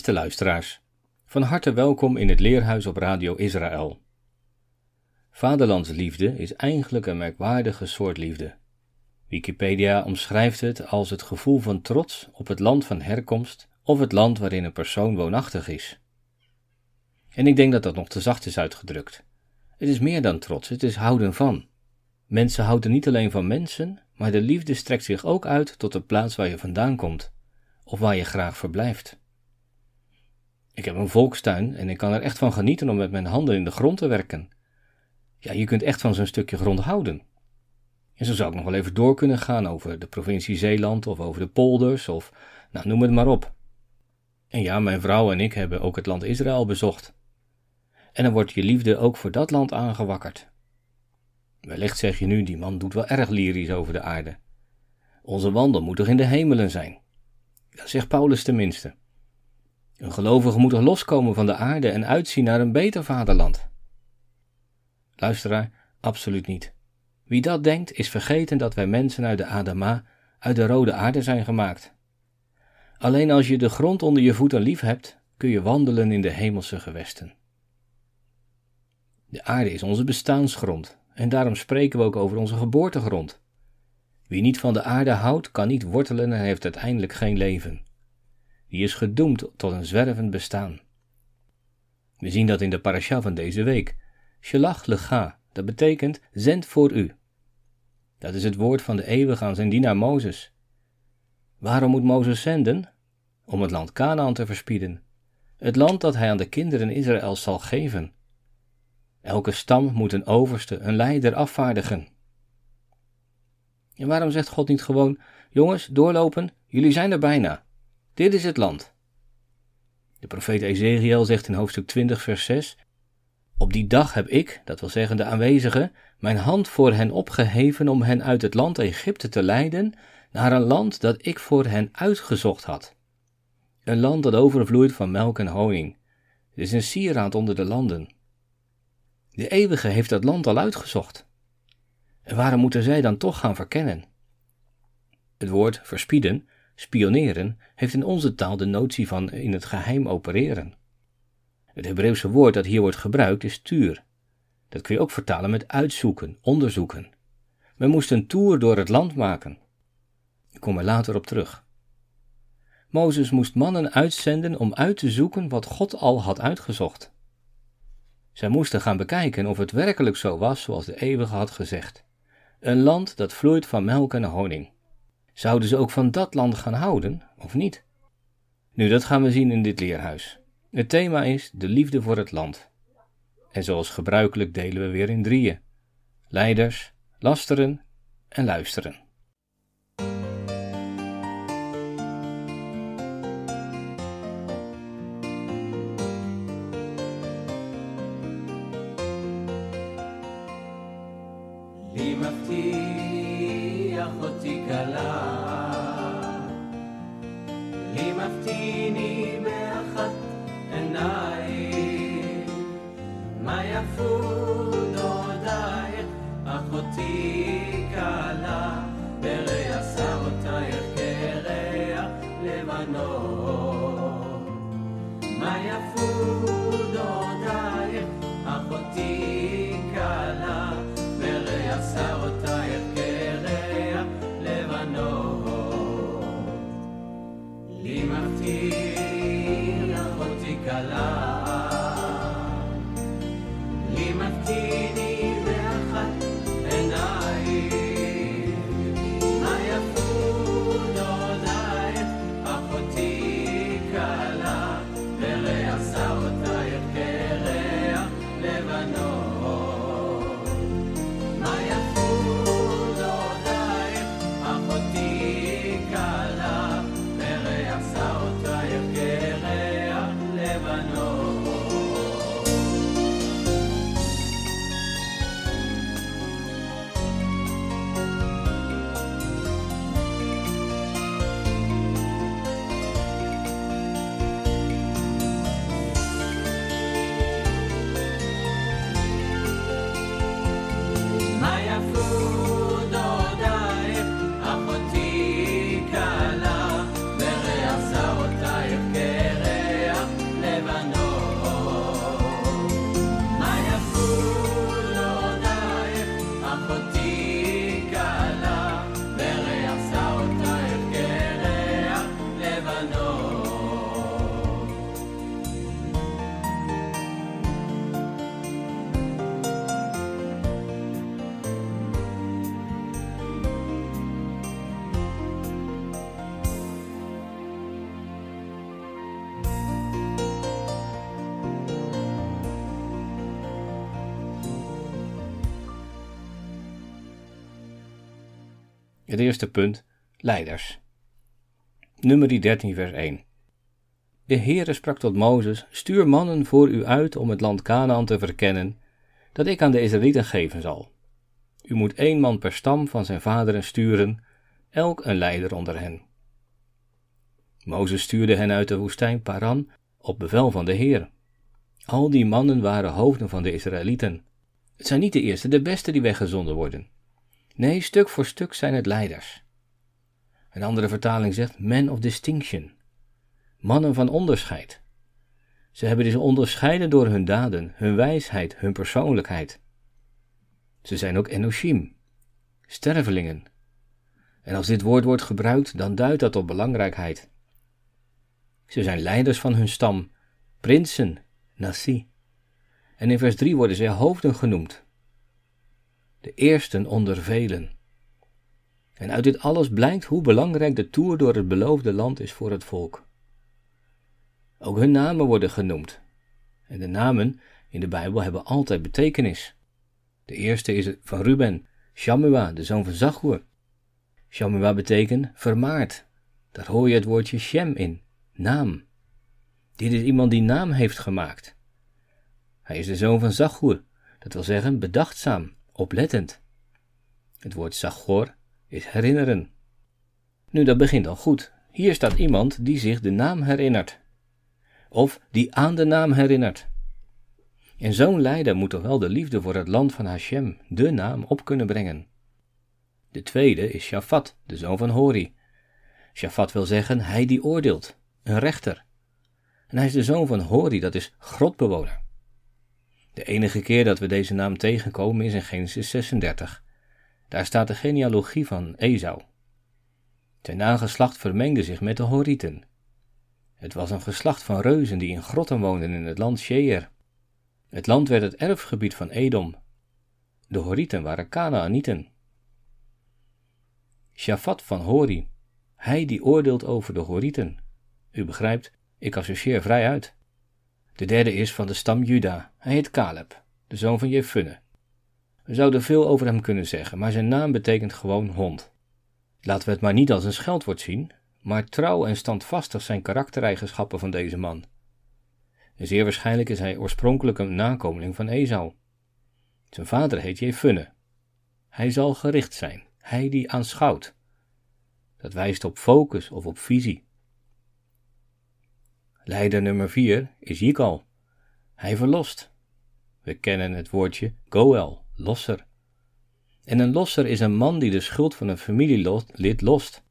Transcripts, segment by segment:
Beste luisteraars, van harte welkom in het Leerhuis op Radio Israël. Vaderlandsliefde is eigenlijk een merkwaardige soort liefde. Wikipedia omschrijft het als het gevoel van trots op het land van herkomst of het land waarin een persoon woonachtig is. En ik denk dat dat nog te zacht is uitgedrukt. Het is meer dan trots, het is houden van. Mensen houden niet alleen van mensen, maar de liefde strekt zich ook uit tot de plaats waar je vandaan komt, of waar je graag verblijft. Ik heb een volkstuin en ik kan er echt van genieten om met mijn handen in de grond te werken. Ja, je kunt echt van zo'n stukje grond houden. En zo zou ik nog wel even door kunnen gaan over de provincie Zeeland of over de polders of, nou, noem het maar op. En ja, mijn vrouw en ik hebben ook het land Israël bezocht. En dan wordt je liefde ook voor dat land aangewakkerd. Wellicht zeg je nu, die man doet wel erg lyrisch over de aarde. Onze wandel moet toch in de hemelen zijn? Dat zegt Paulus tenminste. Een gelovige moet er loskomen van de aarde en uitzien naar een beter vaderland. Luisteraar, absoluut niet. Wie dat denkt, is vergeten dat wij mensen uit de Adama, uit de rode aarde zijn gemaakt. Alleen als je de grond onder je voeten lief hebt, kun je wandelen in de hemelse gewesten. De aarde is onze bestaansgrond, en daarom spreken we ook over onze geboortegrond. Wie niet van de aarde houdt, kan niet wortelen en heeft uiteindelijk geen leven die is gedoemd tot een zwervend bestaan. We zien dat in de parasha van deze week. Shalach lecha, dat betekent zend voor u. Dat is het woord van de eeuwige aan zijn dienaar Mozes. Waarom moet Mozes zenden? Om het land Canaan te verspieden, het land dat hij aan de kinderen Israël zal geven. Elke stam moet een overste, een leider afvaardigen. En waarom zegt God niet gewoon: Jongens, doorlopen, jullie zijn er bijna. Dit is het land. De profeet Ezekiel zegt in hoofdstuk 20, vers 6: Op die dag heb ik, dat wil zeggen de aanwezigen, mijn hand voor hen opgeheven om hen uit het land Egypte te leiden naar een land dat ik voor hen uitgezocht had. Een land dat overvloeit van melk en honing. Het is een sieraad onder de landen. De eeuwige heeft dat land al uitgezocht. En waarom moeten zij dan toch gaan verkennen? Het woord verspieden Spioneren heeft in onze taal de notie van in het geheim opereren. Het Hebreeuwse woord dat hier wordt gebruikt is tuur. Dat kun je ook vertalen met uitzoeken, onderzoeken. Men moest een tour door het land maken. Ik kom er later op terug. Mozes moest mannen uitzenden om uit te zoeken wat God al had uitgezocht. Zij moesten gaan bekijken of het werkelijk zo was zoals de eeuwige had gezegd. Een land dat vloeit van melk en honing. Zouden ze ook van dat land gaan houden, of niet? Nu, dat gaan we zien in dit leerhuis. Het thema is de liefde voor het land. En zoals gebruikelijk delen we weer in drieën: leiders, lasteren en luisteren. Het eerste punt, leiders. Nummer 13 vers 1. De Heere sprak tot Mozes, stuur mannen voor u uit om het land Canaan te verkennen, dat ik aan de Israëlieten geven zal. U moet één man per stam van zijn vaderen sturen, elk een leider onder hen. Mozes stuurde hen uit de woestijn Paran op bevel van de Heer. Al die mannen waren hoofden van de Israëlieten. Het zijn niet de eerste, de beste die weggezonden worden. Nee, stuk voor stuk zijn het leiders. Een andere vertaling zegt men of distinction. Mannen van onderscheid. Ze hebben dus onderscheiden door hun daden, hun wijsheid, hun persoonlijkheid. Ze zijn ook enoshim, stervelingen. En als dit woord wordt gebruikt, dan duidt dat op belangrijkheid. Ze zijn leiders van hun stam, prinsen, nasi. En in vers 3 worden ze hoofden genoemd. De eersten onder velen. En uit dit alles blijkt hoe belangrijk de toer door het beloofde land is voor het volk. Ook hun namen worden genoemd. En de namen in de Bijbel hebben altijd betekenis. De eerste is van Ruben, Shamua, de zoon van Zachur. Shamua betekent vermaard. Daar hoor je het woordje Shem in, naam. Dit is iemand die naam heeft gemaakt. Hij is de zoon van Zachur, dat wil zeggen bedachtzaam, oplettend. Het woord Zachor is herinneren. Nu, dat begint al goed. Hier staat iemand die zich de naam herinnert. Of die aan de naam herinnert. En zo'n leider moet toch wel de liefde voor het land van Hashem, de naam, op kunnen brengen. De tweede is Shafat, de zoon van Hori. Shafat wil zeggen hij die oordeelt, een rechter. En hij is de zoon van Hori, dat is grotbewoner. De enige keer dat we deze naam tegenkomen is in Genesis 36. Daar staat de genealogie van Esau. Zijn nageslacht vermengde zich met de Horieten. Het was een geslacht van reuzen die in grotten woonden in het land Sheer. Het land werd het erfgebied van Edom. De Horieten waren Canaanieten. Shafat van Hori, hij die oordeelt over de Horieten. U begrijpt, ik associeer vrij uit. De derde is van de stam Juda. Hij heet Caleb, de zoon van Jefunne. We zouden veel over hem kunnen zeggen, maar zijn naam betekent gewoon hond. Laten we het maar niet als een scheldwoord zien, maar trouw en standvastig zijn karaktereigenschappen van deze man. En zeer waarschijnlijk is hij oorspronkelijk een nakomeling van Esau. Zijn vader heet Jefunne. Hij zal gericht zijn, hij die aanschouwt. Dat wijst op focus of op visie. Leider nummer 4 is Jikal. Hij verlost. We kennen het woordje Goel, losser. En een losser is een man die de schuld van een familielid lost,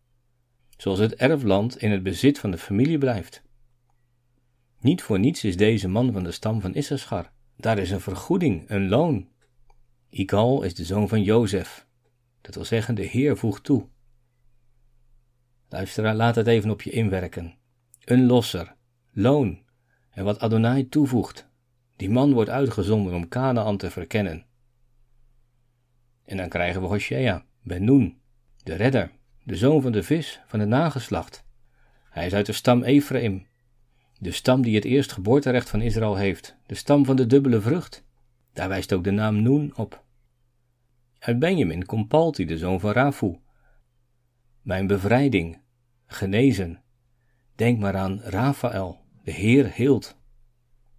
zoals het erfland in het bezit van de familie blijft. Niet voor niets is deze man van de stam van Issachar. Daar is een vergoeding, een loon. Ikal is de zoon van Jozef. Dat wil zeggen, de Heer voegt toe. Luisteraar, laat het even op je inwerken. Een losser, loon. En wat Adonai toevoegt. Die man wordt uitgezonden om Canaan te verkennen. En dan krijgen we Hosea, Ben Nun, de redder, de zoon van de vis, van het nageslacht. Hij is uit de stam Ephraim, de stam die het eerst geboorterecht van Israël heeft, de stam van de dubbele vrucht. Daar wijst ook de naam Noen op. Uit Benjamin komt Palti, de zoon van Rafu. Mijn bevrijding, genezen. Denk maar aan Rafael, de Heer hield.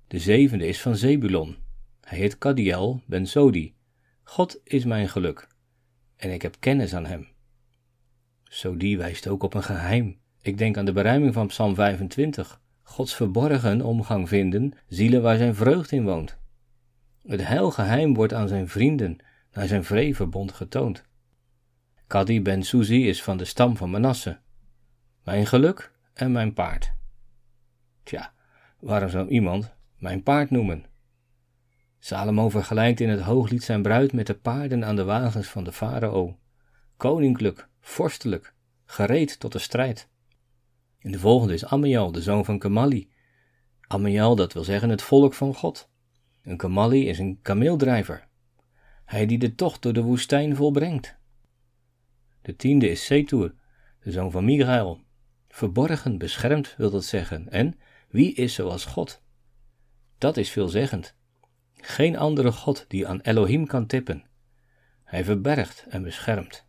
De zevende is van Zebulon. Hij heet Kadiel ben Sodi. God is mijn geluk, en ik heb kennis aan hem. Sodi wijst ook op een geheim. Ik denk aan de beruiming van Psalm 25. Gods verborgen omgang vinden, zielen waar zijn vreugd in woont. Het heilgeheim wordt aan zijn vrienden, naar zijn vreverbond getoond. Kadi ben Suzi is van de stam van Manasse. Mijn geluk en mijn paard. Tja, waarom zou iemand mijn paard noemen? Salomo vergelijkt in het hooglied zijn bruid met de paarden aan de wagens van de farao. Koninklijk, vorstelijk, gereed tot de strijd. En de volgende is Amiel, de zoon van Kamali. Amiel, dat wil zeggen het volk van God. Een Kamali is een kameeldrijver. Hij die de tocht door de woestijn volbrengt. De tiende is Setur, de zoon van Michael. Verborgen, beschermd wil dat zeggen. En wie is zoals God? Dat is veelzeggend. Geen andere God die aan Elohim kan tippen. Hij verbergt en beschermt.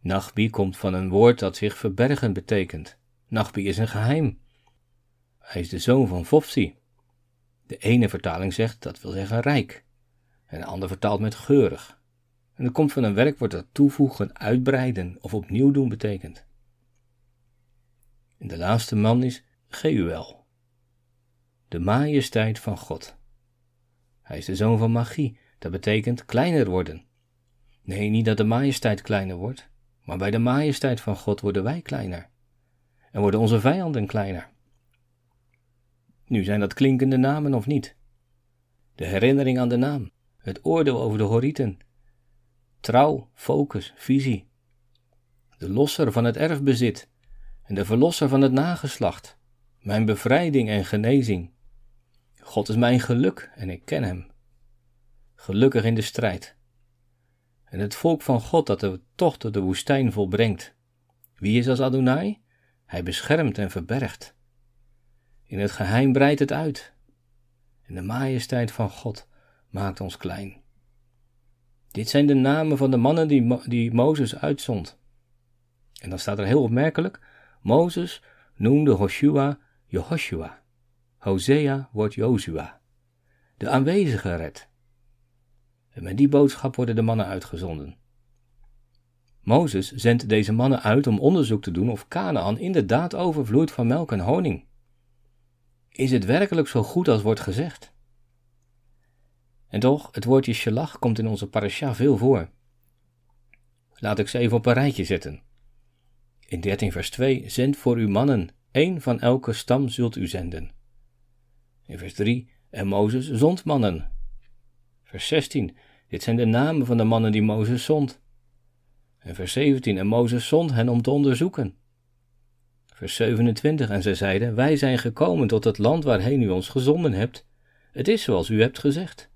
Nachbi komt van een woord dat zich verbergen betekent. Nachbi is een geheim. Hij is de zoon van Fofsi. De ene vertaling zegt dat wil zeggen rijk, en de andere vertaalt met geurig. En het komt van een werkwoord dat toevoegen, uitbreiden of opnieuw doen betekent. En de laatste man is Geuel, de majesteit van God. Hij is de zoon van magie, dat betekent kleiner worden. Nee, niet dat de majesteit kleiner wordt, maar bij de majesteit van God worden wij kleiner. En worden onze vijanden kleiner. Nu zijn dat klinkende namen of niet? De herinnering aan de naam, het oordeel over de horieten, trouw, focus, visie, de losser van het erfbezit en de verlosser van het nageslacht, mijn bevrijding en genezing. God is mijn geluk en ik ken hem. Gelukkig in de strijd. En het volk van God dat de tocht de woestijn volbrengt. Wie is als Adonai? Hij beschermt en verbergt. In het geheim breidt het uit. En de majesteit van God maakt ons klein. Dit zijn de namen van de mannen die, die Mozes uitzond. En dan staat er heel opmerkelijk: Mozes noemde Joshua Jehoshua. Hosea wordt Jozua. De aanwezige red. En met die boodschap worden de mannen uitgezonden. Mozes zendt deze mannen uit om onderzoek te doen of Canaan inderdaad overvloeit van melk en honing. Is het werkelijk zo goed als wordt gezegd? En toch, het woordje shalach komt in onze parasha veel voor. Laat ik ze even op een rijtje zetten. In 13 vers 2, zend voor uw mannen, één van elke stam zult u zenden. In vers 3, en Mozes zond mannen. Vers 16, dit zijn de namen van de mannen die Mozes zond. En vers 17, en Mozes zond hen om te onderzoeken. Vers 27, en zij zeiden, wij zijn gekomen tot het land waarheen u ons gezonden hebt. Het is zoals u hebt gezegd.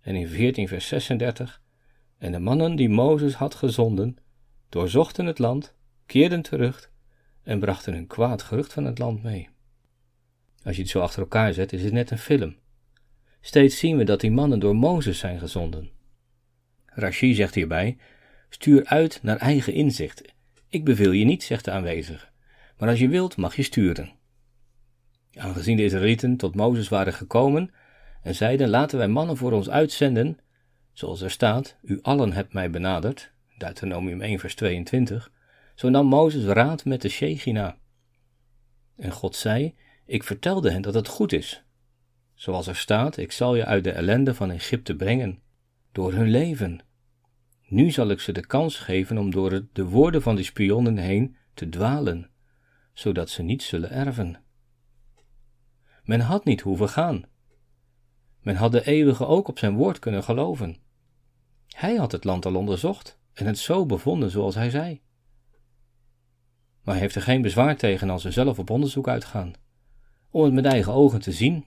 En in 14 vers 36, en de mannen die Mozes had gezonden, doorzochten het land, keerden terug en brachten een kwaad gerucht van het land mee. Als je het zo achter elkaar zet, is het net een film. Steeds zien we dat die mannen door Mozes zijn gezonden. Rashi zegt hierbij: stuur uit naar eigen inzicht. Ik beveel je niet, zegt de aanwezige, maar als je wilt, mag je sturen. Aangezien de Israëlieten tot Mozes waren gekomen en zeiden: Laten wij mannen voor ons uitzenden, zoals er staat: U allen hebt mij benaderd, Deuteronomium 1, vers 22, zo nam Mozes raad met de Shechina. En God zei: Ik vertelde hen dat het goed is. Zoals er staat: Ik zal je uit de ellende van Egypte brengen, door hun leven. Nu zal ik ze de kans geven om door de woorden van de spionnen heen te dwalen, zodat ze niet zullen erven. Men had niet hoeven gaan. Men had de eeuwige ook op zijn woord kunnen geloven. Hij had het land al onderzocht en het zo bevonden zoals hij zei. Maar heeft er geen bezwaar tegen als ze zelf op onderzoek uitgaan, om het met eigen ogen te zien.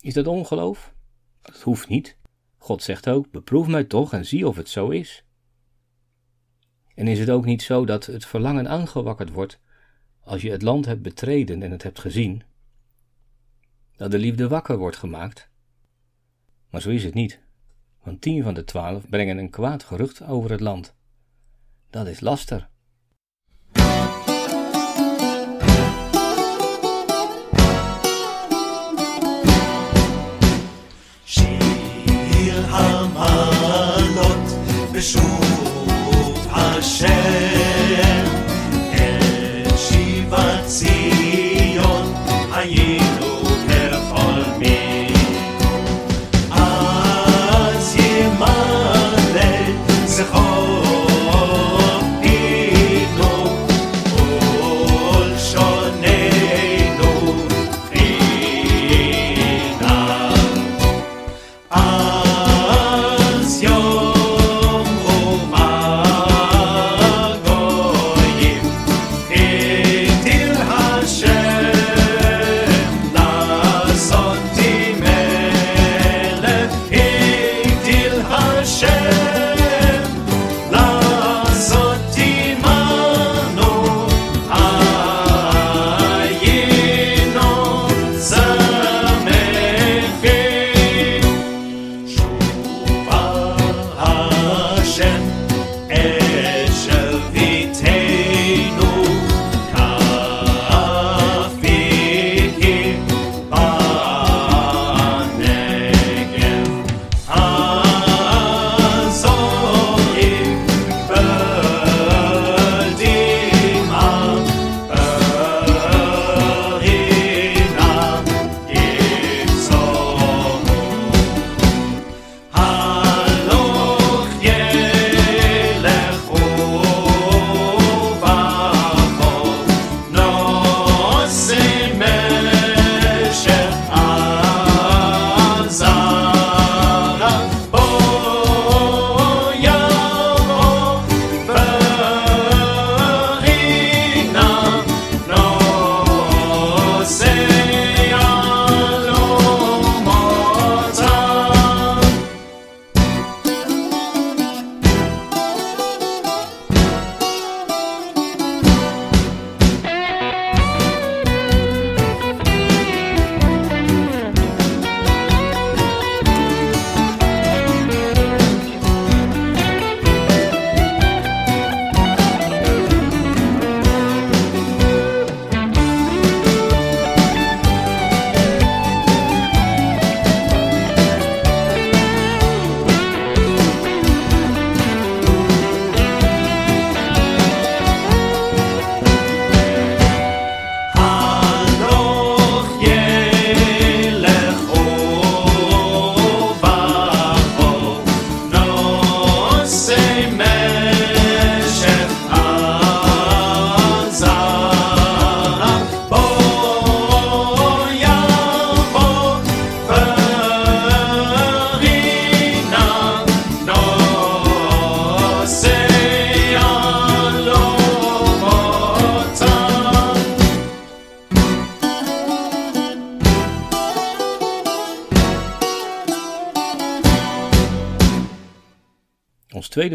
Is dat ongeloof? Dat hoeft niet. God zegt ook: beproef mij toch en zie of het zo is. En is het ook niet zo dat het verlangen aangewakkerd wordt als je het land hebt betreden en het hebt gezien? Dat de liefde wakker wordt gemaakt? Maar zo is het niet, want tien van de twaalf brengen een kwaad gerucht over het land. Dat is laster. בשוב השם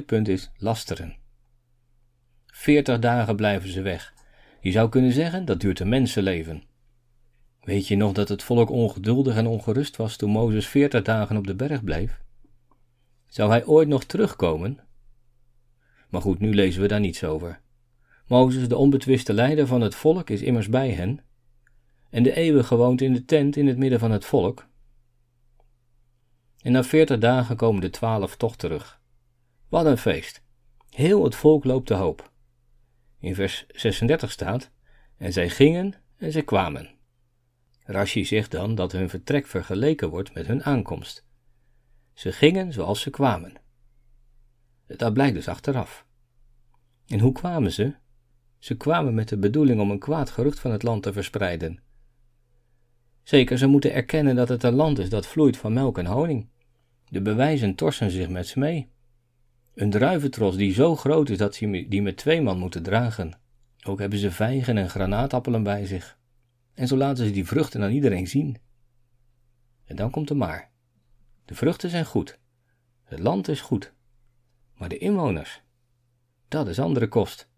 punt is lasteren. Veertig dagen blijven ze weg. Je zou kunnen zeggen dat duurt een mensenleven. Weet je nog dat het volk ongeduldig en ongerust was toen Mozes veertig dagen op de berg bleef? Zou hij ooit nog terugkomen? Maar goed, nu lezen we daar niets over. Mozes, de onbetwiste leider van het volk, is immers bij hen. En de eeuwige woont in de tent in het midden van het volk. En na veertig dagen komen de twaalf toch terug. Wat een feest! Heel het volk loopt te hoop. In vers 36 staat: En zij gingen en zij kwamen. Rashi zegt dan dat hun vertrek vergeleken wordt met hun aankomst. Ze gingen zoals ze kwamen. Dat blijkt dus achteraf. En hoe kwamen ze? Ze kwamen met de bedoeling om een kwaad gerucht van het land te verspreiden. Zeker, ze moeten erkennen dat het een land is dat vloeit van melk en honing. De bewijzen torsen zich met ze mee. Een druiventros die zo groot is dat ze die met twee man moeten dragen. Ook hebben ze vijgen en granaatappelen bij zich. En zo laten ze die vruchten aan iedereen zien. En dan komt de maar. De vruchten zijn goed. Het land is goed. Maar de inwoners, dat is andere kost.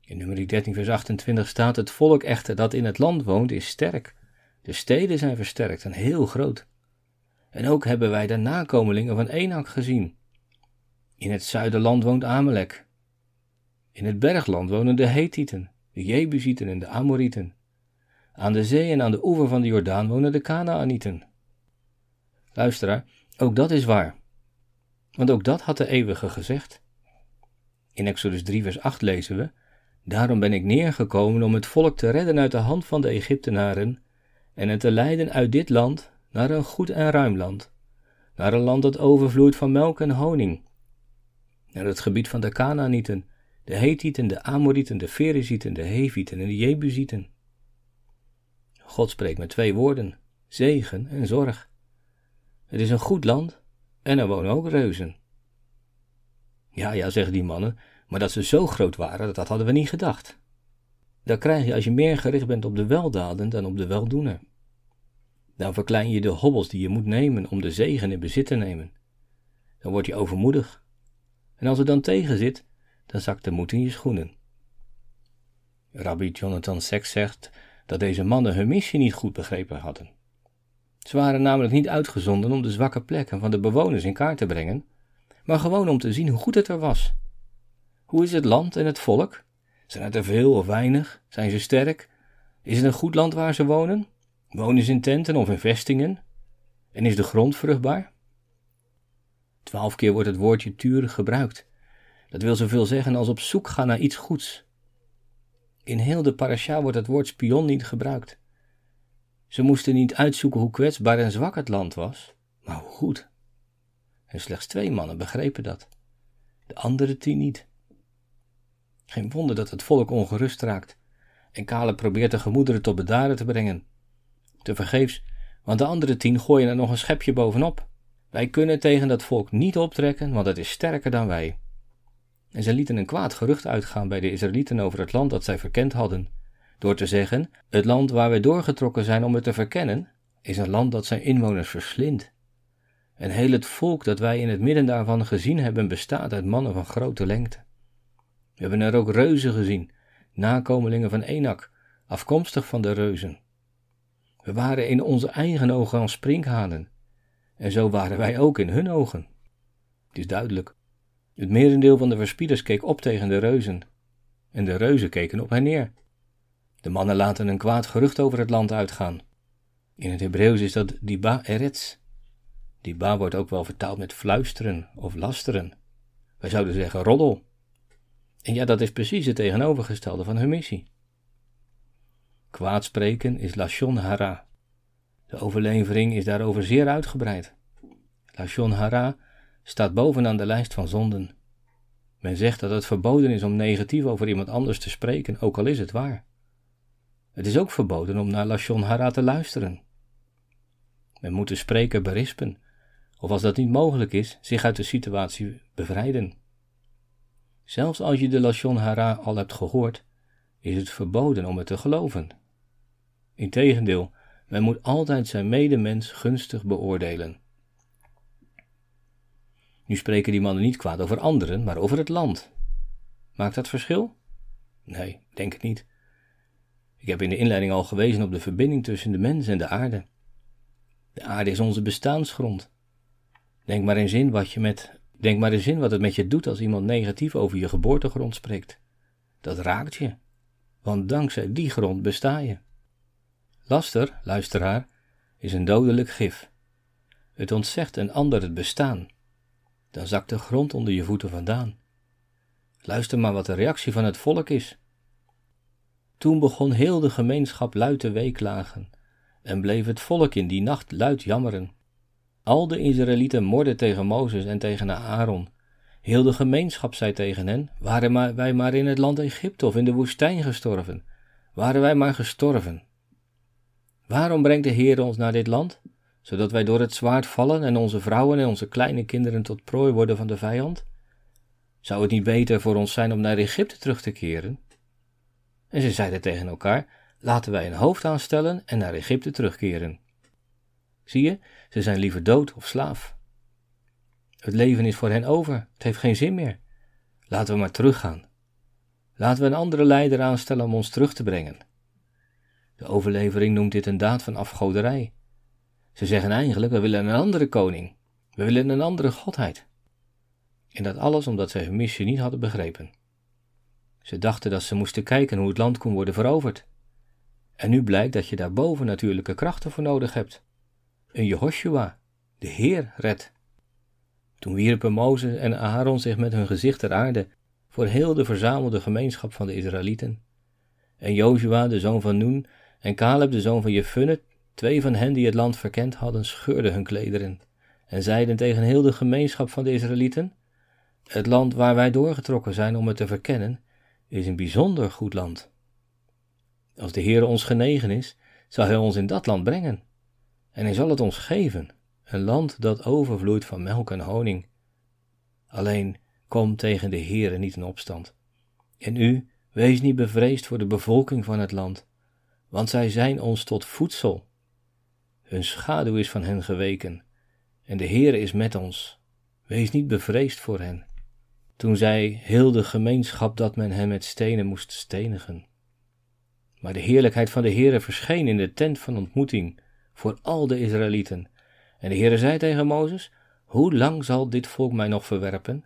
In nummer 13 vers 28 staat het volk echter dat in het land woont is sterk. De steden zijn versterkt en heel groot. En ook hebben wij de nakomelingen van Enak gezien. In het zuiderland woont Amalek. In het bergland wonen de Hethieten, de Jebusieten en de Amorieten. Aan de zee en aan de oever van de Jordaan wonen de Kanaanieten. Luisteraar, ook dat is waar. Want ook dat had de Eeuwige gezegd. In Exodus 3, vers 8 lezen we: Daarom ben ik neergekomen om het volk te redden uit de hand van de Egyptenaren en het te leiden uit dit land naar een goed en ruim land, naar een land dat overvloeit van melk en honing, naar het gebied van de Canaanieten, de Hethieten, de Amorieten, de Ferezieten, de Hevieten en de Jebusieten. God spreekt met twee woorden: zegen en zorg. Het is een goed land en er wonen ook reuzen. Ja, ja, zeggen die mannen, maar dat ze zo groot waren, dat hadden we niet gedacht. Dat krijg je als je meer gericht bent op de weldaden dan op de weldoener. Dan verklein je de hobbels die je moet nemen om de zegen in bezit te nemen. Dan word je overmoedig. En als het dan tegen zit, dan zakt de moed in je schoenen. Rabbi Jonathan Sacks zegt dat deze mannen hun missie niet goed begrepen hadden. Ze waren namelijk niet uitgezonden om de zwakke plekken van de bewoners in kaart te brengen, maar gewoon om te zien hoe goed het er was. Hoe is het land en het volk? Zijn het er veel of weinig? Zijn ze sterk? Is het een goed land waar ze wonen? Wonen ze in tenten of in vestingen? En is de grond vruchtbaar? Twaalf keer wordt het woordje tuur gebruikt. Dat wil zoveel zeggen als op zoek gaan naar iets goeds. In heel de parasha wordt het woord spion niet gebruikt. Ze moesten niet uitzoeken hoe kwetsbaar en zwak het land was, maar hoe goed. En slechts twee mannen begrepen dat. De andere tien niet. Geen wonder dat het volk ongerust raakt. En Kale probeert de gemoederen tot bedaren te brengen. Te vergeefs, want de andere tien gooien er nog een schepje bovenop. Wij kunnen tegen dat volk niet optrekken, want het is sterker dan wij. En ze lieten een kwaad gerucht uitgaan bij de Israëlieten over het land dat zij verkend hadden, door te zeggen: Het land waar wij doorgetrokken zijn om het te verkennen, is een land dat zijn inwoners verslindt. En heel het volk dat wij in het midden daarvan gezien hebben bestaat uit mannen van grote lengte. We hebben er ook reuzen gezien, nakomelingen van Enak, afkomstig van de reuzen. We waren in onze eigen ogen als sprinkhanen, en zo waren wij ook in hun ogen. Het is duidelijk. Het merendeel van de verspieders keek op tegen de reuzen, en de reuzen keken op hen neer. De mannen laten een kwaad gerucht over het land uitgaan. In het Hebreeuws is dat diba eretz. Diba wordt ook wel vertaald met fluisteren of lasteren. Wij zouden zeggen roddel. En ja, dat is precies het tegenovergestelde van hun missie. Kwaadspreken is Lashon Hara. De overlevering is daarover zeer uitgebreid. Lashon Hara staat bovenaan de lijst van zonden. Men zegt dat het verboden is om negatief over iemand anders te spreken, ook al is het waar. Het is ook verboden om naar Lashon Hara te luisteren. Men moet de spreker berispen, of als dat niet mogelijk is, zich uit de situatie bevrijden. Zelfs als je de Lashon Hara al hebt gehoord, is het verboden om het te geloven. Integendeel, men moet altijd zijn medemens gunstig beoordelen. Nu spreken die mannen niet kwaad over anderen, maar over het land. Maakt dat verschil? Nee, denk het niet. Ik heb in de inleiding al gewezen op de verbinding tussen de mens en de aarde. De aarde is onze bestaansgrond. Denk maar eens in wat, je met, denk maar eens in wat het met je doet als iemand negatief over je geboortegrond spreekt. Dat raakt je, want dankzij die grond besta je. Laster, luisteraar, is een dodelijk gif. Het ontzegt een ander het bestaan. Dan zakt de grond onder je voeten vandaan. Luister maar wat de reactie van het volk is. Toen begon heel de gemeenschap luid te weeklagen, en bleef het volk in die nacht luid jammeren. Al de Israëlieten morden tegen Mozes en tegen Aaron. Heel de gemeenschap zei tegen hen: Waren wij maar in het land Egypte of in de woestijn gestorven? Waren wij maar gestorven? Waarom brengt de Heer ons naar dit land? Zodat wij door het zwaard vallen en onze vrouwen en onze kleine kinderen tot prooi worden van de vijand? Zou het niet beter voor ons zijn om naar Egypte terug te keren? En ze zeiden tegen elkaar: Laten wij een hoofd aanstellen en naar Egypte terugkeren. Zie je, ze zijn liever dood of slaaf. Het leven is voor hen over, het heeft geen zin meer. Laten we maar teruggaan. Laten we een andere leider aanstellen om ons terug te brengen. De overlevering noemt dit een daad van afgoderij. Ze zeggen eigenlijk: we willen een andere koning, we willen een andere godheid. En dat alles omdat zij hun missie niet hadden begrepen. Ze dachten dat ze moesten kijken hoe het land kon worden veroverd. En nu blijkt dat je daar boven natuurlijke krachten voor nodig hebt. Een Jehoshua, de Heer, redt. Toen wierpen Mozes en Aaron zich met hun gezicht ter aarde voor heel de verzamelde gemeenschap van de Israëlieten. En Joshua, de zoon van Nun, en Caleb, de zoon van Jefunne, twee van hen die het land verkend hadden, scheurden hun klederen en zeiden tegen heel de gemeenschap van de Israëlieten: Het land waar wij doorgetrokken zijn om het te verkennen, is een bijzonder goed land. Als de Heer ons genegen is, zal Hij ons in dat land brengen. En Hij zal het ons geven, een land dat overvloeit van melk en honing. Alleen kom tegen de Heere niet in opstand. En u, wees niet bevreesd voor de bevolking van het land, want zij zijn ons tot voedsel. Hun schaduw is van hen geweken, en de Heere is met ons. Wees niet bevreesd voor hen toen zei heel de gemeenschap dat men hem met stenen moest stenigen. Maar de heerlijkheid van de Heere verscheen in de tent van ontmoeting voor al de Israëlieten. En de Heere zei tegen Mozes, hoe lang zal dit volk mij nog verwerpen?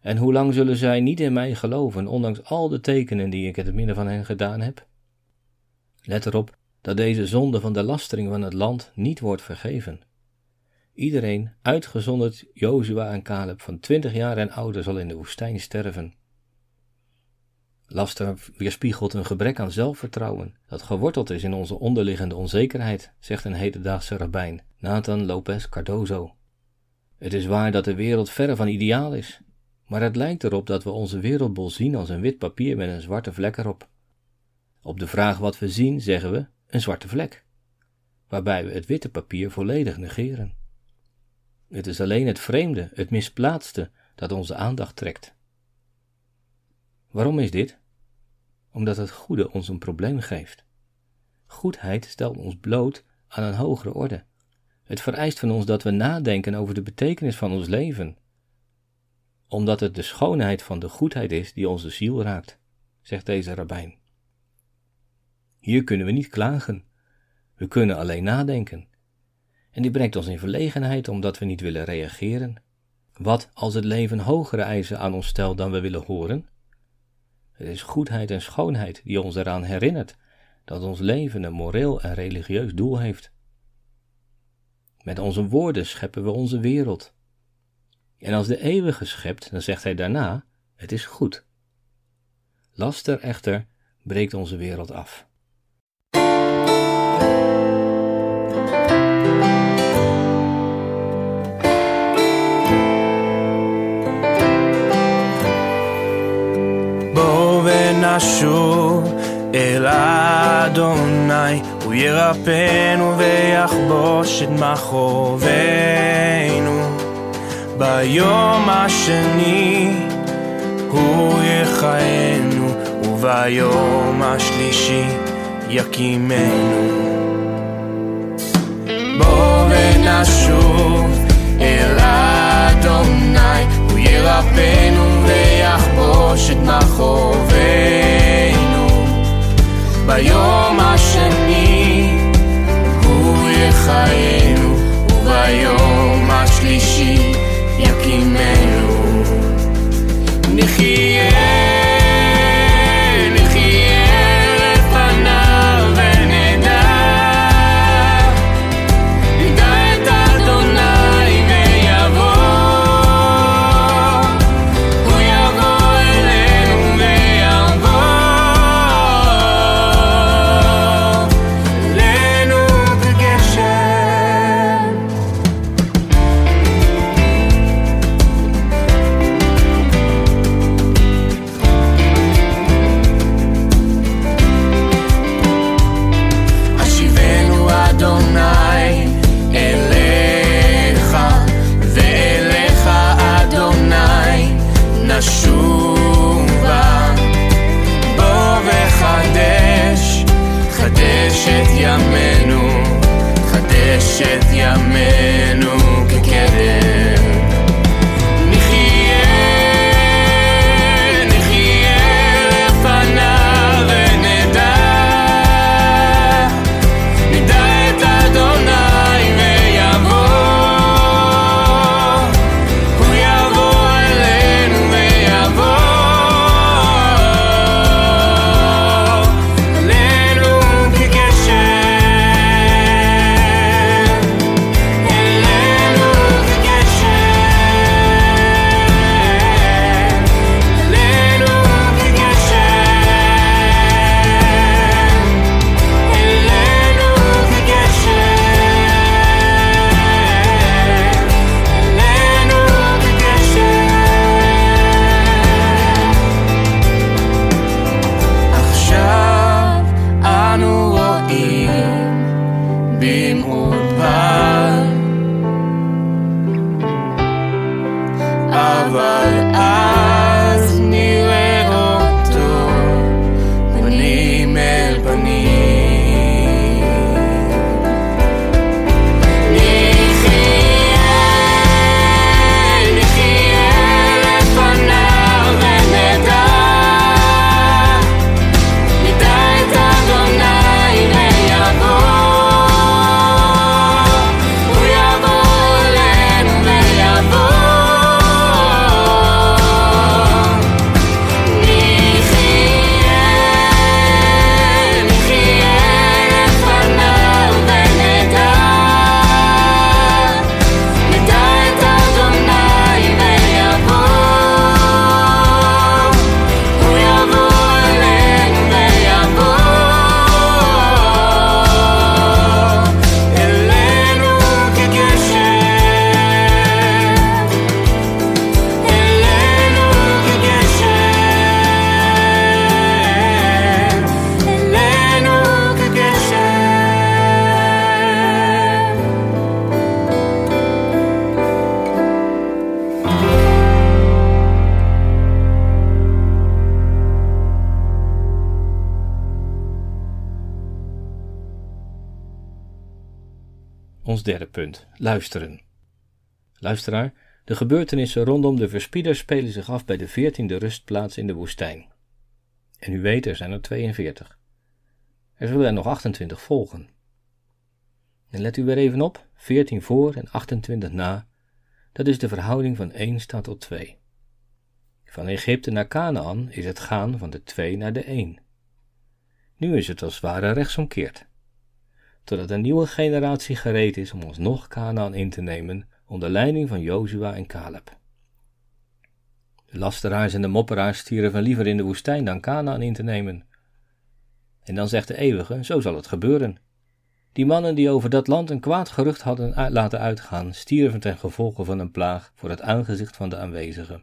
En hoe lang zullen zij niet in mij geloven, ondanks al de tekenen die ik het midden van hen gedaan heb? Let erop dat deze zonde van de lastering van het land niet wordt vergeven. Iedereen, uitgezonderd Jozua en Caleb van twintig jaar en ouder, zal in de woestijn sterven. Laster weerspiegelt een gebrek aan zelfvertrouwen, dat geworteld is in onze onderliggende onzekerheid, zegt een hedendaagse rabbijn, Nathan Lopez Cardozo. Het is waar dat de wereld verre van ideaal is, maar het lijkt erop dat we onze wereldbol zien als een wit papier met een zwarte vlek erop. Op de vraag wat we zien zeggen we een zwarte vlek, waarbij we het witte papier volledig negeren. Het is alleen het vreemde, het misplaatste, dat onze aandacht trekt. Waarom is dit? Omdat het goede ons een probleem geeft. Goedheid stelt ons bloot aan een hogere orde. Het vereist van ons dat we nadenken over de betekenis van ons leven. Omdat het de schoonheid van de goedheid is die onze ziel raakt, zegt deze rabbijn. Hier kunnen we niet klagen. We kunnen alleen nadenken. En die brengt ons in verlegenheid omdat we niet willen reageren. Wat als het leven hogere eisen aan ons stelt dan we willen horen? Het is goedheid en schoonheid die ons eraan herinnert dat ons leven een moreel en religieus doel heeft. Met onze woorden scheppen we onze wereld. En als de eeuwige schept, dan zegt hij daarna: het is goed. Laster echter breekt onze wereld af. נשוב אל אדוני, הוא ירפאנו ויחבוש את מכאובינו. ביום השני הוא יחיינו, וביום השלישי יקימנו. בוא ונשוב punt: luisteren. Luisteraar, de gebeurtenissen rondom de verspieders spelen zich af bij de veertiende rustplaats in de woestijn. En u weet, er zijn er 42. Er zullen er nog 28 volgen. En let u weer even op: 14 voor en 28 na. Dat is de verhouding van 1 staat tot 2. Van Egypte naar Canaan is het gaan van de 2 naar de 1. Nu is het als ware rechtsomkeerd totdat een nieuwe generatie gereed is om alsnog Canaan in te nemen onder leiding van Jozua en Caleb. De lasteraars en de mopperaars stierven liever in de woestijn dan Canaan in te nemen. En dan zegt de eeuwige, zo zal het gebeuren. Die mannen die over dat land een kwaad gerucht hadden laten uitgaan, stierven ten gevolge van een plaag voor het aangezicht van de aanwezigen.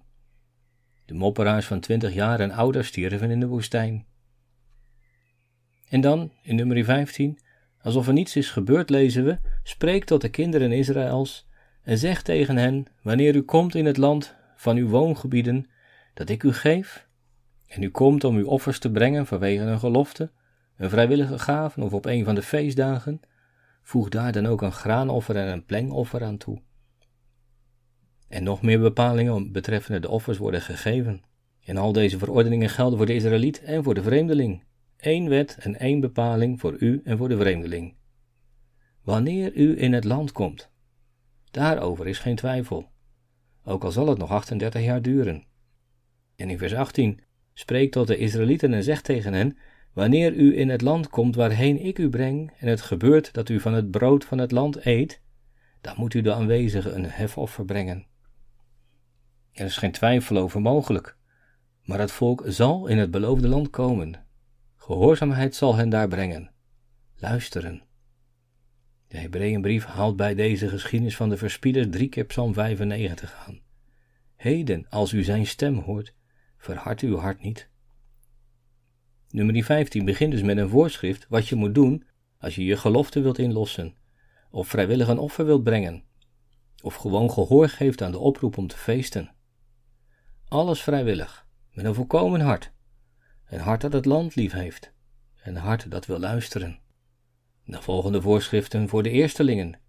De mopperaars van twintig jaar en ouder stierven in de woestijn. En dan, in nummer 15, alsof er niets is gebeurd, lezen we: Spreek tot de kinderen Israëls en zeg tegen hen: Wanneer u komt in het land van uw woongebieden, dat ik u geef, en u komt om uw offers te brengen vanwege een gelofte, een vrijwillige gave of op een van de feestdagen, voeg daar dan ook een graanoffer en een plengoffer aan toe. En nog meer bepalingen betreffende de offers worden gegeven. En al deze verordeningen gelden voor de Israëliet en voor de vreemdeling. Eén wet en één bepaling voor u en voor de vreemdeling. Wanneer u in het land komt. Daarover is geen twijfel. Ook al zal het nog 38 jaar duren. En in vers 18 spreekt tot de Israëlieten en zegt tegen hen: Wanneer u in het land komt waarheen ik u breng, en het gebeurt dat u van het brood van het land eet, dan moet u de aanwezigen een hefoffer brengen. Er is geen twijfel over mogelijk, maar het volk zal in het beloofde land komen. Gehoorzaamheid zal hen daar brengen. Luisteren. De Hebreeënbrief haalt bij deze geschiedenis van de verspieders drie keer Psalm 95 aan. Heden, als u zijn stem hoort, verhard uw hart niet. Nummer 15 begint dus met een voorschrift wat je moet doen als je je gelofte wilt inlossen, of vrijwillig een offer wilt brengen, of gewoon gehoor geeft aan de oproep om te feesten. Alles vrijwillig, met een volkomen hart. Een hart dat het land lief heeft, een hart dat wil luisteren. De volgende voorschriften voor de eerstelingen.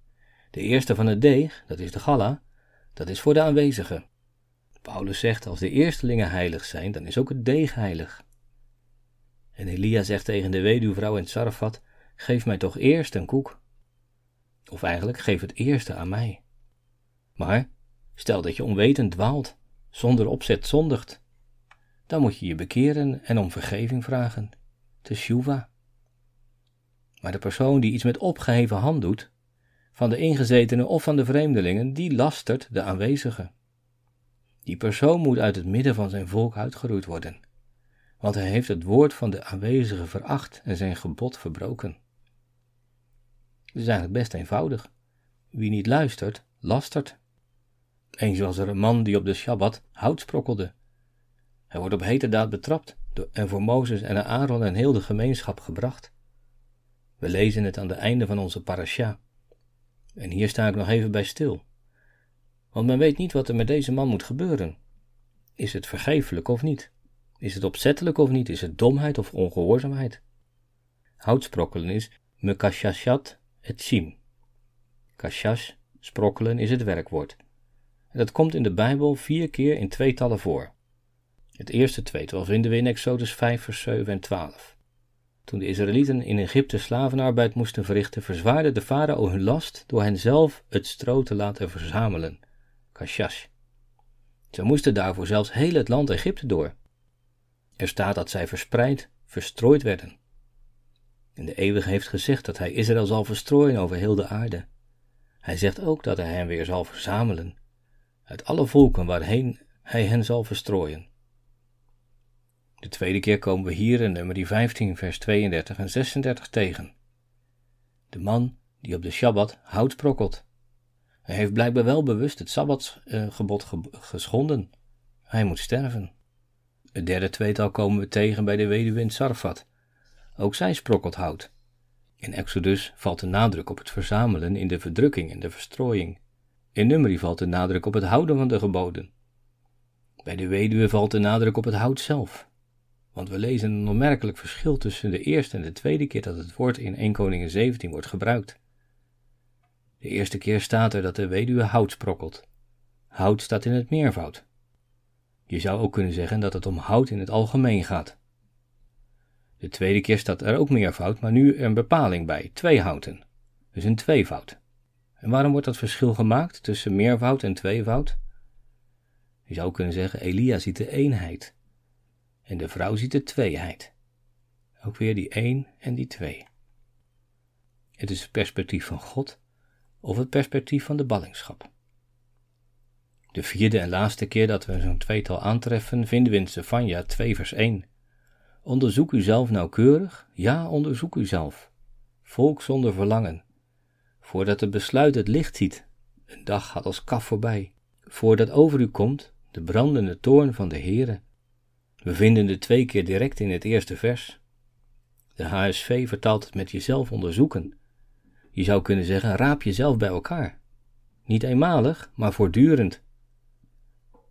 De eerste van het deeg, dat is de galla, dat is voor de aanwezigen. Paulus zegt, als de eerstelingen heilig zijn, dan is ook het deeg heilig. En Elia zegt tegen de weduwvrouw in Sarfat, geef mij toch eerst een koek. Of eigenlijk, geef het eerste aan mij. Maar, stel dat je onwetend dwaalt, zonder opzet zondigt, dan moet je je bekeren en om vergeving vragen. Te shuva. Maar de persoon die iets met opgeheven hand doet, van de ingezetenen of van de vreemdelingen, die lastert de aanwezigen. Die persoon moet uit het midden van zijn volk uitgeroeid worden, want hij heeft het woord van de aanwezigen veracht en zijn gebod verbroken. Het is eigenlijk best eenvoudig. Wie niet luistert, lastert. Eens was er een man die op de Shabbat hout sprokkelde. Hij wordt op heterdaad betrapt en voor Mozes en Aaron en heel de gemeenschap gebracht. We lezen het aan het einde van onze parasha. En hier sta ik nog even bij stil. Want men weet niet wat er met deze man moet gebeuren. Is het vergeeflijk of niet? Is het opzettelijk of niet? Is het domheid of ongehoorzaamheid? Houtsprokkelen is mekashashat et shim. Kashash, sprokkelen, is het werkwoord. En dat komt in de Bijbel vier keer in tweetallen voor. Het eerste tweetal vinden we in Exodus 5 vers 7 en 12. Toen de Israëlieten in Egypte slavenarbeid moesten verrichten, verzwaarde de farao hun last door hen zelf het stro te laten verzamelen. Kashash. Ze moesten daarvoor zelfs heel het land Egypte door. Er staat dat zij verspreid, verstrooid werden. En de Eeuwige heeft gezegd dat hij Israël zal verstrooien over heel de aarde. Hij zegt ook dat hij hen weer zal verzamelen, uit alle volken waarheen hij hen zal verstrooien. De tweede keer komen we hier in nummer 15, vers 32 en 36 tegen. De man die op de Shabbat hout sprokkelt. Hij heeft blijkbaar wel bewust het Sabbatsgebod ge geschonden. Hij moet sterven. Het derde tweetal komen we tegen bij de weduwe in Sarfat. Ook zij sprokkelt hout. In Exodus valt de nadruk op het verzamelen in de verdrukking en de verstrooiing. In Numeri valt de nadruk op het houden van de geboden. Bij de weduwe valt de nadruk op het hout zelf. Want we lezen een onmerkelijk verschil tussen de eerste en de tweede keer dat het woord in 1 Koningin 17 wordt gebruikt. De eerste keer staat er dat de weduwe hout sprokkelt. Hout staat in het meervoud. Je zou ook kunnen zeggen dat het om hout in het algemeen gaat. De tweede keer staat er ook meervoud, maar nu een bepaling bij, twee houten. Dus een tweevoud. En waarom wordt dat verschil gemaakt tussen meervoud en tweevoud? Je zou kunnen zeggen, Elia ziet de eenheid. En de vrouw ziet de tweeheid. Ook weer die één en die twee. Het is het perspectief van God of het perspectief van de ballingschap. De vierde en laatste keer dat we zo'n tweetal aantreffen vinden we in Stefania 2 vers 1. Onderzoek uzelf nauwkeurig, ja onderzoek uzelf. Volk zonder verlangen. Voordat het besluit het licht ziet, een dag gaat als kaf voorbij. Voordat over u komt de brandende toorn van de Heere. We vinden de twee keer direct in het eerste vers. De HSV vertaalt het met jezelf onderzoeken. Je zou kunnen zeggen, raap jezelf bij elkaar. Niet eenmalig, maar voortdurend.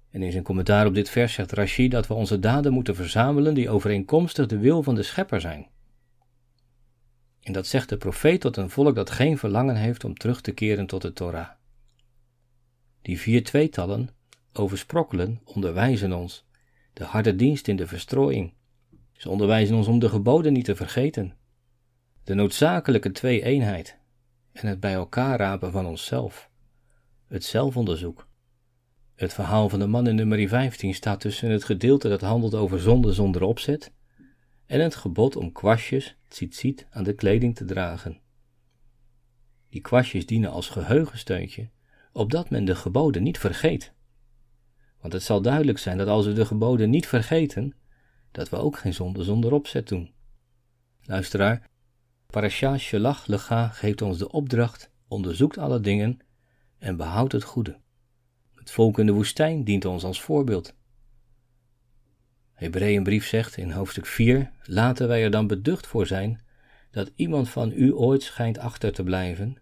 En in zijn commentaar op dit vers zegt Rashi dat we onze daden moeten verzamelen die overeenkomstig de wil van de Schepper zijn. En dat zegt de profeet tot een volk dat geen verlangen heeft om terug te keren tot de Torah. Die vier tweetallen oversprokkelen onderwijzen ons de harde dienst in de verstrooiing. Ze onderwijzen ons om de geboden niet te vergeten. De noodzakelijke twee-eenheid en het bij elkaar rapen van onszelf. Het zelfonderzoek. Het verhaal van de man in nummer 15 staat tussen het gedeelte dat handelt over zonde zonder opzet en het gebod om kwastjes, tzitzit, aan de kleding te dragen. Die kwastjes dienen als geheugensteuntje, opdat men de geboden niet vergeet. Want het zal duidelijk zijn dat als we de geboden niet vergeten, dat we ook geen zonde zonder opzet doen. Luisteraar, Parashat Shalach Lecha geeft ons de opdracht, onderzoekt alle dingen en behoudt het goede. Het volk in de woestijn dient ons als voorbeeld. Hebreeënbrief zegt in hoofdstuk 4: Laten wij er dan beducht voor zijn dat iemand van u ooit schijnt achter te blijven,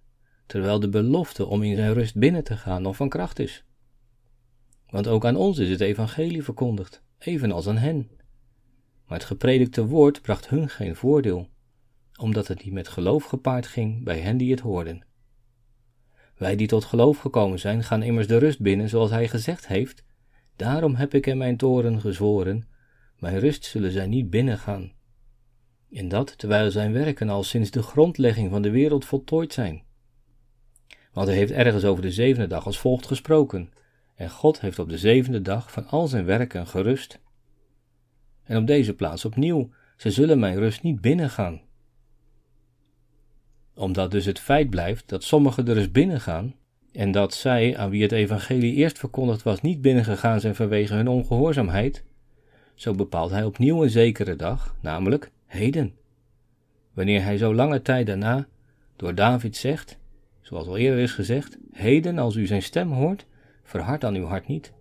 terwijl de belofte om in zijn rust binnen te gaan nog van kracht is. Want ook aan ons is het evangelie verkondigd, evenals aan hen. Maar het gepredikte woord bracht hun geen voordeel, omdat het niet met geloof gepaard ging bij hen die het hoorden. Wij die tot geloof gekomen zijn, gaan immers de rust binnen, zoals hij gezegd heeft: Daarom heb ik in mijn toren gezworen, mijn rust zullen zij niet binnengaan. En dat terwijl zijn werken al sinds de grondlegging van de wereld voltooid zijn. Want hij heeft ergens over de zevende dag als volgt gesproken: En God heeft op de zevende dag van al zijn werken gerust. En op deze plaats opnieuw: Ze zullen mijn rust niet binnengaan omdat dus het feit blijft dat sommigen er eens binnengaan en dat zij, aan wie het evangelie eerst verkondigd was, niet binnengegaan zijn vanwege hun ongehoorzaamheid, zo bepaalt hij opnieuw een zekere dag, namelijk heden. Wanneer hij zo lange tijd daarna door David zegt, zoals al eerder is gezegd, heden als u zijn stem hoort, verhard dan uw hart niet.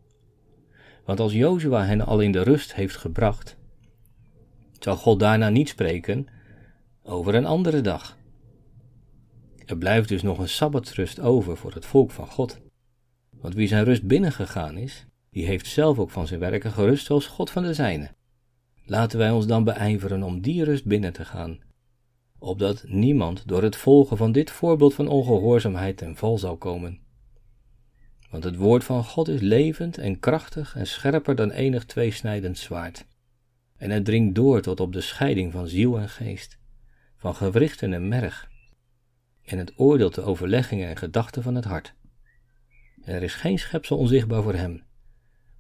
Want als Jozua hen al in de rust heeft gebracht, zal God daarna niet spreken over een andere dag. Er blijft dus nog een sabbatsrust over voor het volk van God. Want wie zijn rust binnengegaan is, die heeft zelf ook van zijn werken gerust zoals God van de zijne. Laten wij ons dan beijveren om die rust binnen te gaan, opdat niemand door het volgen van dit voorbeeld van ongehoorzaamheid ten val zal komen. Want het woord van God is levend en krachtig en scherper dan enig tweesnijdend zwaard. En het dringt door tot op de scheiding van ziel en geest, van gewrichten en merg, en het oordeelt de overleggingen en gedachten van het hart. Er is geen schepsel onzichtbaar voor hem,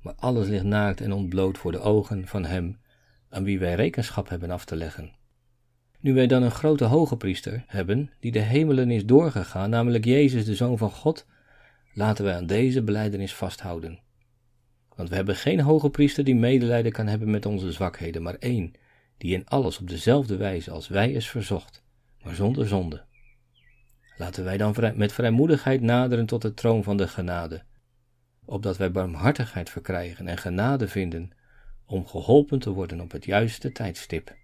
maar alles ligt naakt en ontbloot voor de ogen van hem aan wie wij rekenschap hebben af te leggen. Nu wij dan een grote hoge priester hebben, die de hemelen is doorgegaan, namelijk Jezus, de Zoon van God, laten wij aan deze beleidenis vasthouden. Want we hebben geen hoge priester die medelijden kan hebben met onze zwakheden, maar één, die in alles op dezelfde wijze als wij is verzocht, maar zonder zonde. Laten wij dan met vrijmoedigheid naderen tot de troon van de genade, opdat wij barmhartigheid verkrijgen en genade vinden om geholpen te worden op het juiste tijdstip.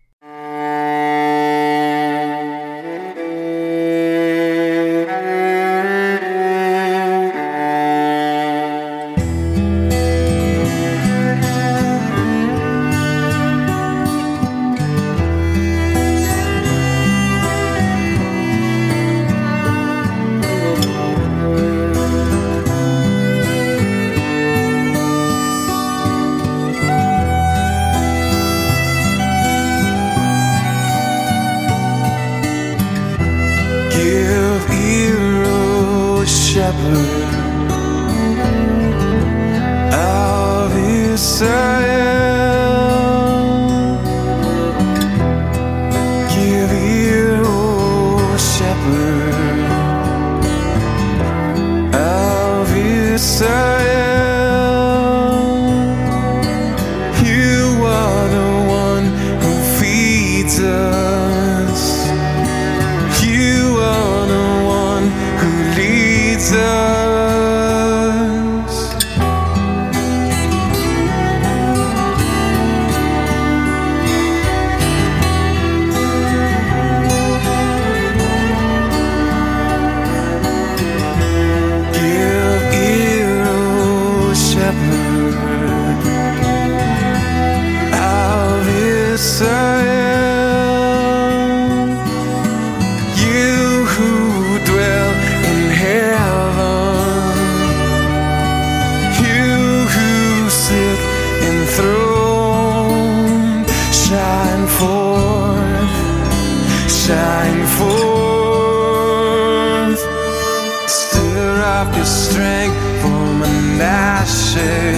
Strength for Manasseh.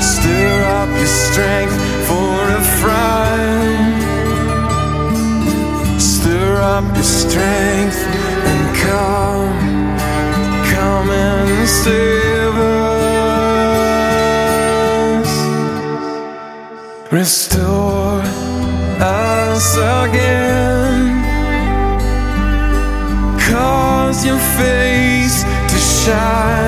Stir up your strength for Ephraim. Stir up your strength and come, come and save us. Restore us again. Cause your face to shine.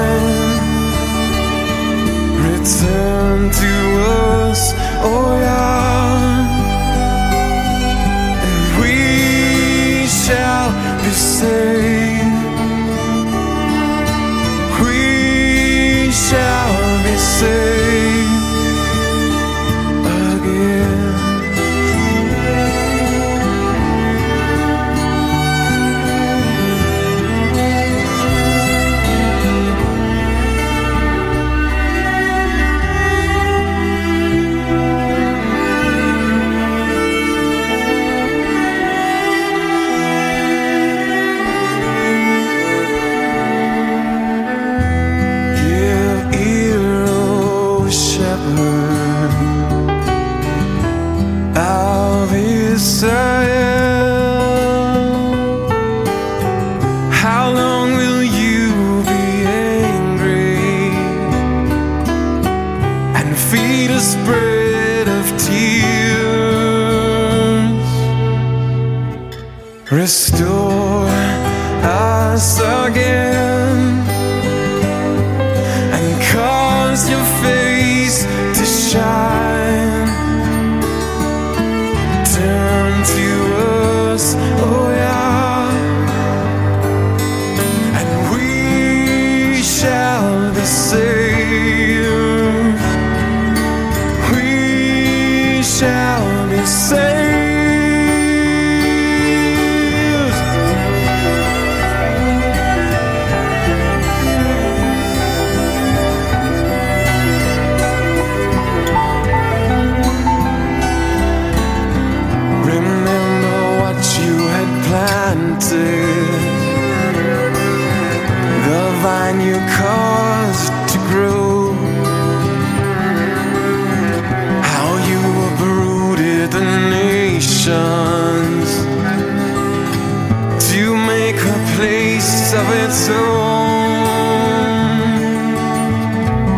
Of its own.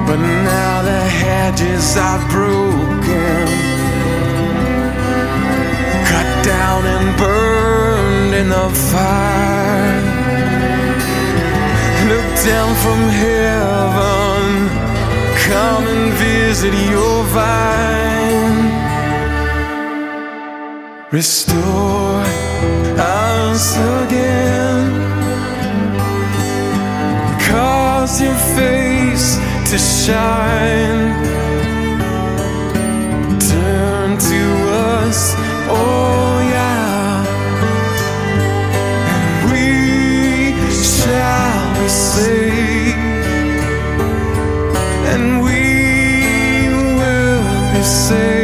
But now the hedges are broken cut down and burned in the fire. Look down from heaven, come and visit your vine. Restore us again, cause your face to shine. Turn to us, oh yeah, and we shall be saved, and we will be saved